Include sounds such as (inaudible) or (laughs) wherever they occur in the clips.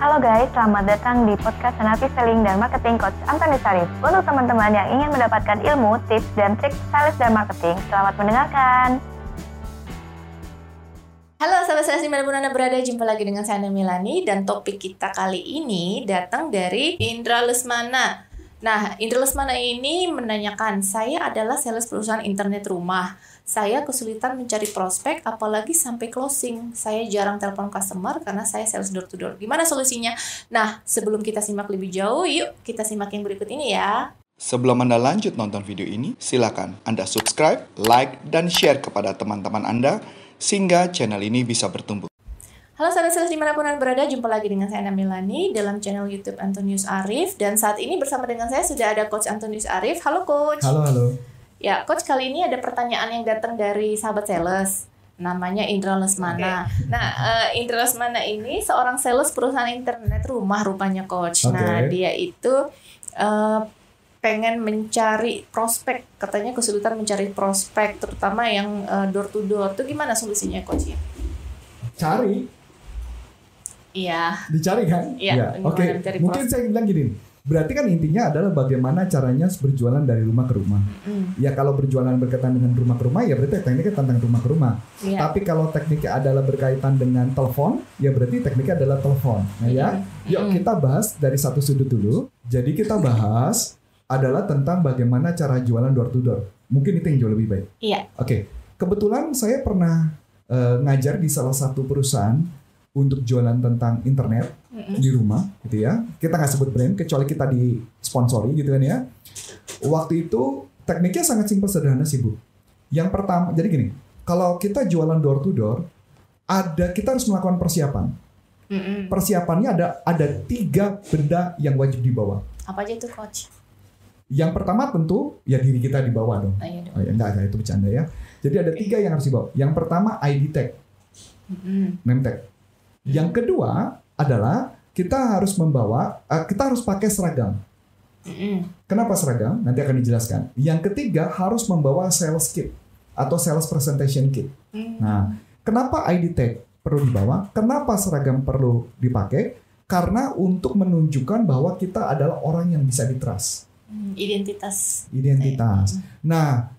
Halo guys, selamat datang di podcast Senapi Selling dan Marketing Coach Antoni Sarif. Untuk teman-teman yang ingin mendapatkan ilmu, tips, dan trik sales dan marketing, selamat mendengarkan. Halo sahabat sales di mana pun Anda berada, jumpa lagi dengan saya Milani dan topik kita kali ini datang dari Indra Lesmana. Nah, Indra Lesmana ini menanyakan, saya adalah sales perusahaan internet rumah. Saya kesulitan mencari prospek, apalagi sampai closing. Saya jarang telepon customer karena saya sales door to door. Gimana solusinya? Nah, sebelum kita simak lebih jauh, yuk kita simak yang berikut ini ya. Sebelum Anda lanjut nonton video ini, silakan Anda subscribe, like, dan share kepada teman-teman Anda sehingga channel ini bisa bertumbuh. Halo sahabat sales di mana pun Anda berada, jumpa lagi dengan saya Namilani dalam channel YouTube Antonius Arif. Dan saat ini bersama dengan saya sudah ada Coach Antonius Arif. Halo Coach. Halo, halo. Ya, Coach kali ini ada pertanyaan yang datang dari sahabat sales. Namanya Indra Lesmana. Nah, eh, Indra Lesmana ini seorang sales perusahaan internet rumah rupanya Coach. Nah, Oke. dia itu eh, pengen mencari prospek. Katanya kesulitan mencari prospek, terutama yang eh, door to door. Itu gimana solusinya Coach? ya? Cari, Iya. dicari kan? Iya, Ya, Oke, mencari mungkin saya bilang gini. Berarti kan intinya adalah bagaimana caranya berjualan dari rumah ke rumah. Mm, Ya kalau berjualan berkaitan dengan rumah ke rumah ya berarti tekniknya tentang rumah ke rumah. Iya. Tapi kalau tekniknya adalah berkaitan dengan telepon, ya berarti tekniknya adalah telepon. Nah ya, Mm-mm. yuk Mm-mm. kita bahas dari satu sudut dulu. Jadi kita bahas adalah tentang bagaimana cara jualan door to door. Mungkin itu yang jauh lebih baik. Iya. Oke, kebetulan saya pernah eh, ngajar di salah satu perusahaan untuk jualan tentang internet Mm-mm. di rumah, gitu ya. Kita nggak sebut brand, kecuali kita di sponsori, gitu kan ya. Waktu itu tekniknya sangat simpel sederhana sih bu. Yang pertama, jadi gini, kalau kita jualan door to door, ada kita harus melakukan persiapan. Mm-mm. Persiapannya ada ada tiga benda yang wajib dibawa. Apa aja itu Coach? Yang pertama tentu ya diri kita dibawa dong. Oh, iya dong. Oh, ya, enggak, enggak, itu bercanda ya. Jadi ada tiga yang harus dibawa. Yang pertama ID tag, Mm-mm. name tag. Yang kedua adalah kita harus membawa, eh, kita harus pakai seragam. Kenapa seragam? Nanti akan dijelaskan. Yang ketiga harus membawa sales kit atau sales presentation kit. Mm. Nah, kenapa ID tag perlu dibawa? Kenapa seragam perlu dipakai? Karena untuk menunjukkan bahwa kita adalah orang yang bisa ditrust. Mm, Identitas. Identitas. Nah,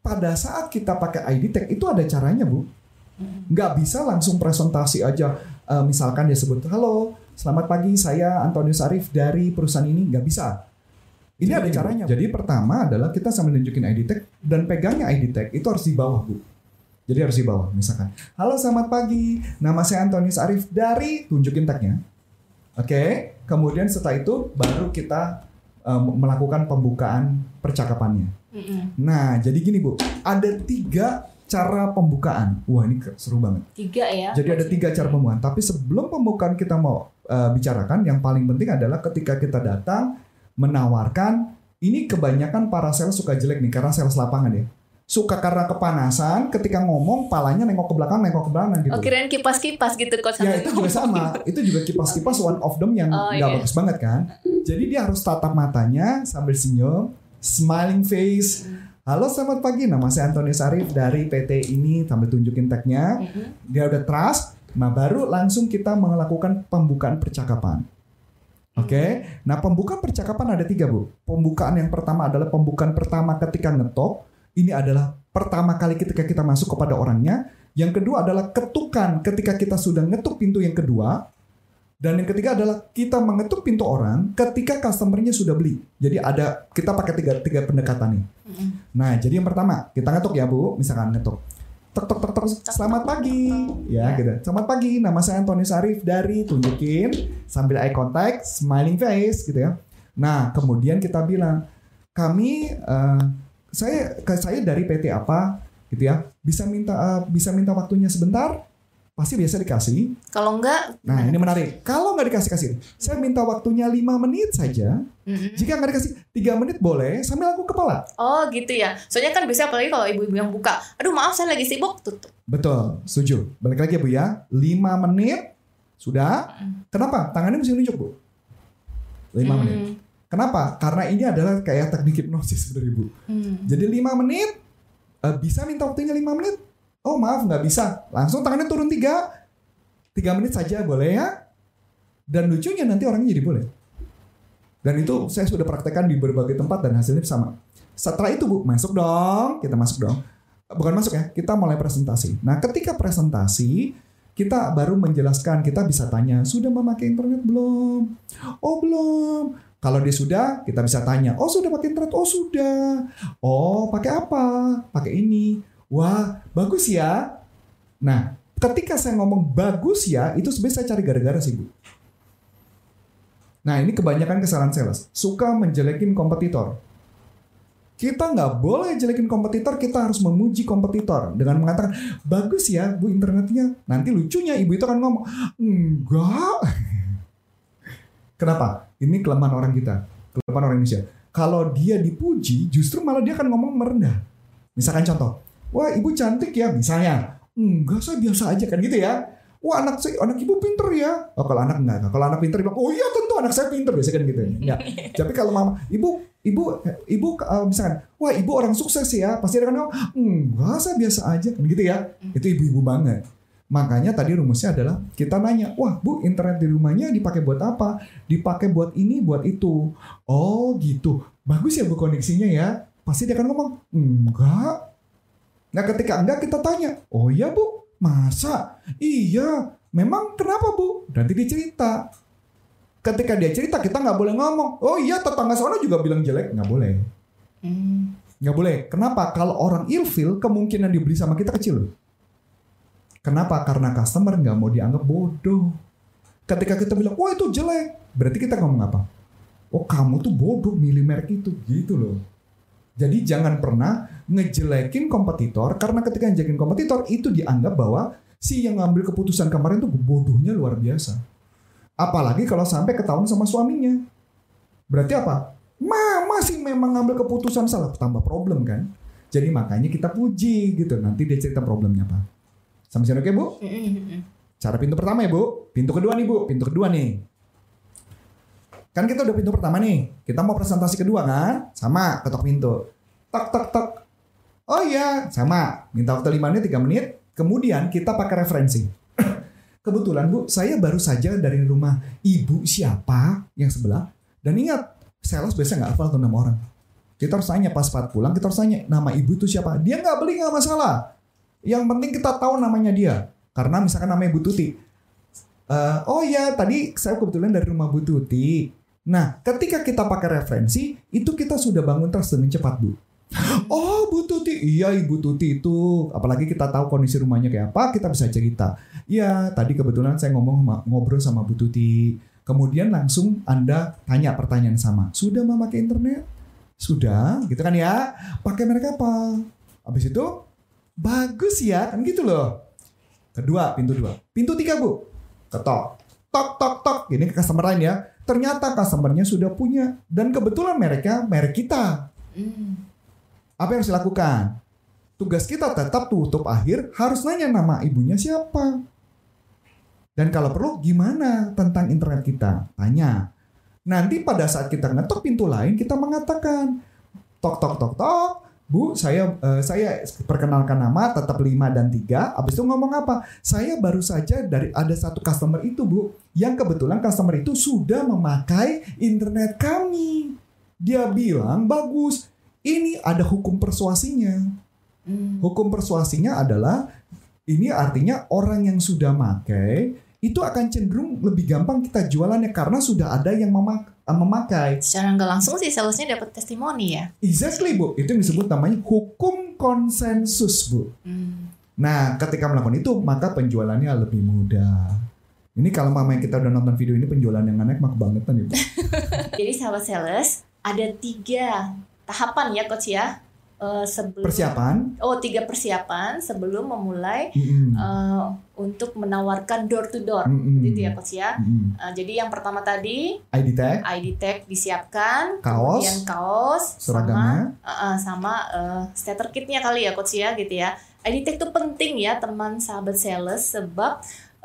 pada saat kita pakai ID tag itu ada caranya, Bu. Mm. nggak bisa langsung presentasi aja Eh, misalkan dia sebut halo selamat pagi saya Antonius Arif dari perusahaan ini. Nggak bisa. Ini ada caranya jadi pertama adalah kita sambil nunjukin ID tag dan pegangnya ID tag itu harus di bawah bu. Jadi harus di bawah misalkan. Halo selamat pagi nama saya Antonius Arif dari tunjukin tagnya. Oke? Kemudian setelah itu baru kita eh, melakukan pembukaan percakapannya. Mm-mm. nah jadi gini bu. Ada tiga cara pembukaan wah ini seru banget Tiga ya. jadi ada tiga cara pembukaan. Tapi sebelum pembukaan kita mau uh, bicarakan, yang paling penting adalah ketika kita datang menawarkan. Ini kebanyakan para sales suka jelek nih karena sales lapangan ya. Suka karena kepanasan, ketika ngomong palanya nengok ke belakang, nengok ke belakang gitu. Oh kirain kipas-kipas gitu coach. Ya itu juga sama. Itu juga kipas-kipas one of them yang Oh, nggak iya. bagus banget kan. Jadi dia harus tatap matanya sambil senyum, smiling face. Halo selamat pagi, nama saya Antonius Arif dari PT ini sambil tunjukin tagnya Mm-mm. dia udah trust, nah baru langsung kita melakukan pembukaan percakapan. Oke, nah pembukaan percakapan ada tiga bu. Pembukaan yang pertama adalah pembukaan pertama ketika ngetok. Ini adalah pertama kali ketika kita masuk kepada orangnya. Yang kedua adalah ketukan ketika kita sudah ngetuk pintu yang kedua. Dan yang ketiga adalah kita mengetuk pintu orang ketika customernya sudah beli. Jadi ada kita pakai tiga tiga pendekatan nih. Mm-mm. Nah, jadi yang pertama, kita ngetuk ya, Bu. Misalkan ngetuk. Tek tek tek tek, selamat pagi. Ya, gitu. Selamat pagi, nama saya Antonius Arif dari tunjukin sambil eye contact, smiling face gitu ya. Nah, kemudian kita bilang, kami eh, saya saya dari PT apa gitu ya. Bisa minta eh, bisa minta waktunya sebentar? Pasti biasa dikasih. Kalau enggak, Nah, ini menarik. Kalau nggak dikasih kasih, saya minta waktunya 5 menit saja. Mm-mm. Jika nggak dikasih 3 menit boleh sambil aku kepala. Oh gitu ya. Soalnya kan biasanya apalagi kalau ibu-ibu yang buka, aduh maaf saya lagi sibuk, tutup. Betul, setuju. Balik lagi ya Bu ya. 5 menit sudah. Kenapa? Tangannya mesti nunjuk Bu. 5 Mm. menit. Kenapa? Karena ini adalah kayak teknik hipnosis sebenarnya Bu. Hmm. Jadi 5 menit eh, bisa minta waktunya 5 menit. Oh maaf nggak bisa. Langsung tangannya turun 3. 3 menit saja boleh ya. Dan lucunya nanti orangnya jadi boleh. Dan itu saya sudah praktekkan di berbagai tempat dan hasilnya sama. Setelah itu Bu, masuk dong, kita masuk dong. Bukan masuk ya, kita mulai presentasi. Nah, ketika presentasi, kita baru menjelaskan, kita bisa tanya, sudah memakai internet belum? Oh, belum. Kalau dia sudah, kita bisa tanya, oh sudah pakai internet? Oh sudah. Oh, pakai apa? Pakai ini. Wah, bagus ya. Nah, ketika saya ngomong bagus ya, itu sebenarnya saya cari gara-gara sih, Bu. Nah, ini kebanyakan kesalahan sales. Suka menjelekin kompetitor. Kita nggak boleh jelekin kompetitor, kita harus memuji kompetitor dengan mengatakan bagus ya bu internetnya. Nanti lucunya ibu itu akan ngomong enggak. (laughs) Kenapa? Ini kelemahan orang kita, kelemahan orang Indonesia. Kalau dia dipuji, justru malah dia akan ngomong merendah. Misalkan contoh, wah ibu cantik ya, misalnya. Enggak, saya biasa aja kan gitu ya. Wah anak saya, anak ibu pinter ya. Oh kalau anak enggak, kalau anak pinter bilang, oh iya tentu anak saya pinter biasanya kan gitu. Ya. (laughs) Tapi kalau mama, ibu, ibu, ibu uh, misalkan, wah ibu orang sukses ya, pasti dia akan ngomong, enggak saya biasa aja kan gitu ya. Itu ibu-ibu banget. Makanya tadi rumusnya adalah kita nanya, wah bu internet di rumahnya dipakai buat apa? Dipakai buat ini, buat itu. Oh gitu, bagus ya bu koneksinya ya. Pasti dia akan ngomong, enggak. Nah ketika enggak kita tanya, oh iya bu, masa? Iya, memang kenapa bu? Nanti dia cerita. Ketika dia cerita kita nggak boleh ngomong, oh iya tetangga sana juga bilang jelek, nggak boleh. Hmm. Nggak boleh. Kenapa? Kalau orang ilfil, kemungkinan dibeli sama kita kecil. Kenapa? Karena customer nggak mau dianggap bodoh. Ketika kita bilang, wah itu jelek, berarti kita ngomong apa? Oh kamu tuh bodoh milih merek itu, gitu loh. Jadi jangan pernah ngejelekin kompetitor, karena ketika ngejelekin kompetitor itu dianggap bahwa si yang ngambil keputusan kemarin tuh bodohnya luar biasa. Apalagi kalau sampai ketahuan sama suaminya. Berarti apa? Mama sih memang ngambil keputusan salah, tambah problem kan? Jadi makanya kita puji gitu. Nanti dia cerita problemnya apa. Sampai sini oke bu? Cara pintu pertama ya bu. Pintu kedua nih bu. Pintu kedua nih. Kan kita udah pintu pertama nih. Kita mau presentasi kedua kan? Sama ketok pintu. Tok tok tok. Oh iya sama. Minta waktu 5 menit 3 menit. Kemudian kita pakai referensi. (clears throat) Kebetulan bu, saya baru saja dari rumah ibu siapa yang sebelah. Dan ingat, sales biasanya nggak hafal tuh nama orang. Kita harus tanya pas saat pulang, kita harus tanya nama ibu itu siapa. Dia nggak beli nggak masalah. Yang penting kita tahu namanya dia. Karena misalkan namanya Bu Tuti. Eh, oh ya, tadi saya kebetulan dari rumah Bu Tuti. Nah, ketika kita pakai referensi, itu kita sudah bangun trust dengan cepat, Bu. Oh, Bu Tuti. Iya, Ibu Tuti itu. Apalagi kita tahu kondisi rumahnya kayak apa, kita bisa cerita. Iya, tadi kebetulan saya ngomong ngobrol sama Bu Tuti. Kemudian langsung Anda tanya pertanyaan sama. Sudah memakai internet? Sudah, gitu kan ya. Pakai merek apa? Habis itu, bagus ya, kan gitu loh. Kedua, pintu dua. Pintu tiga, Bu. Ketok. Tok, tok, tok. Ini ke customer lain ya. Ternyata customernya sudah punya. Dan kebetulan mereknya merek kita. Hmm. Apa yang harus dilakukan? Tugas kita tetap tutup akhir harus nanya nama ibunya siapa. Dan kalau perlu gimana tentang internet kita? Tanya. Nanti pada saat kita ngetok pintu lain kita mengatakan tok tok tok tok Bu, saya eh, saya perkenalkan nama tetap 5 dan 3. Habis itu ngomong apa? Saya baru saja dari ada satu customer itu, Bu, yang kebetulan customer itu sudah memakai internet kami. Dia bilang bagus. Ini ada hukum persuasinya. Hmm. Hukum persuasinya adalah ini artinya orang yang sudah pakai itu akan cenderung lebih gampang kita jualannya karena sudah ada yang memak- memakai. Secara nggak langsung sih salesnya dapat testimoni ya. Exactly, Bu. Itu yang disebut namanya hukum konsensus, Bu. Hmm. Nah, ketika melakukan itu, maka penjualannya lebih mudah. Ini kalau mama yang kita udah nonton video ini penjualan yang naik mah kebangetan ya, Bu. (laughs) Jadi sahabat sales ada tiga tahapan ya coach ya. Eh, sebelum Persiapan. Oh tiga persiapan sebelum memulai Mm-mm. eh, untuk menawarkan door to door. Mm-mm. Gitu ya coach ya. Mm-mm. Eh, jadi yang pertama tadi ID tag, ID tag disiapkan, Kaos, kemudian kaos, seragamnya. sama uh, uh, sama uh, starter kitnya kali ya coach ya gitu ya. ID tag itu penting ya teman sahabat sales sebab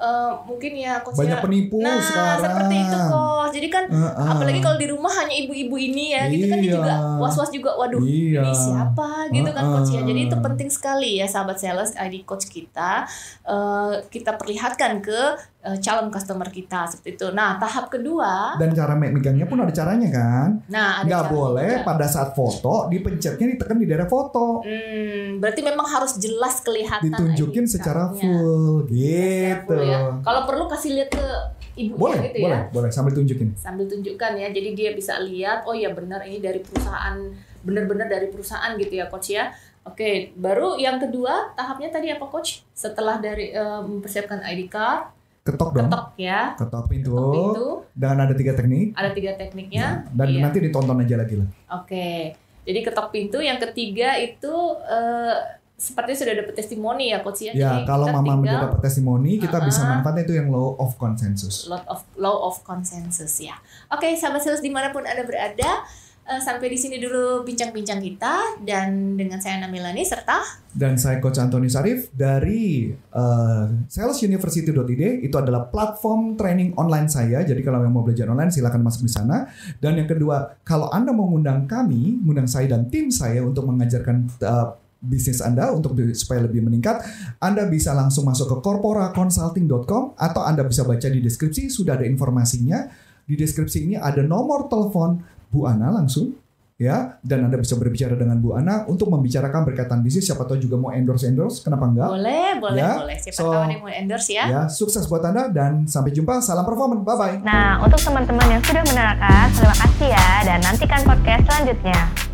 uh, mungkin ya coach Banyak ya. penipu Nah sekarang. seperti itu coach. Jadi kan Uh-uh. apalagi kalau di rumah hanya ibu-ibu ini ya gitu kan dia Iya. juga was-was juga waduh Iya. ini siapa gitu kan coach ya. Jadi itu penting sekali ya sahabat sales ID coach kita eh, kita perlihatkan ke eh, calon customer kita seperti itu. Nah, tahap kedua, Dan cara me- megangnya pun ada caranya kan. nah ada Nggak boleh juga. pada saat foto dipencetnya ditekan di daerah foto. Hmm, berarti memang harus jelas kelihatan Ditunjukin ID secara full Secara gitu. ya. Kalau perlu kasih lihat ke ibunya Boleh, gitu boleh, ya. boleh sambil tunjukin. Sambil tunjukkan ya. Jadi dia bisa lihat oh ya benar ini dari perusahaan benar-benar dari perusahaan gitu ya coach ya. Oke, baru yang kedua tahapnya tadi apa coach? Setelah dari eh, mempersiapkan ID card, Ketok dong. ketok ya, Ketok pintu. ketok pintu. Dan ada tiga teknik. Ada tiga tekniknya. Dan Iya. nanti ditonton aja lagi lah. Oke, jadi ketok pintu. Yang ketiga itu eh, sepertinya sudah dapat testimoni ya coach ya. Ya, Jadi kalau mama tinggal dapat testimoni, kita Uh-uh. bisa manfaatnya itu yang law of consensus. lot of law of consensus ya. Oke, sahabat sales di mana pun anda berada, eh, sampai di sini dulu bincang-bincang kita dan dengan saya Namilani serta Dan saya Coach Antoni Sarif dari uh, salesuniversity.id itu adalah platform training online saya. Jadi kalau yang mau belajar online silakan masuk di sana. Dan yang kedua, kalau Anda mau mengundang kami, mengundang saya dan tim saya untuk mengajarkan uh, bisnis Anda untuk supaya lebih meningkat, Anda bisa langsung masuk ke corporaconsulting.com atau Anda bisa baca di deskripsi sudah ada informasinya. Di deskripsi ini ada nomor telepon Bu Ana langsung ya. Dan Anda bisa berbicara dengan Bu Ana untuk membicarakan berkaitan bisnis. Siapa tahu juga mau endorse endorse. Kenapa enggak? Boleh, boleh, Ya, boleh. Siapa so- tahu ada yang mau endorse ya. ya sukses buat Anda dan sampai jumpa. Salam performance. Bye bye Nah, untuk teman-teman yang sudah menerangkan, terima kasih ya. Dan nantikan podcast selanjutnya.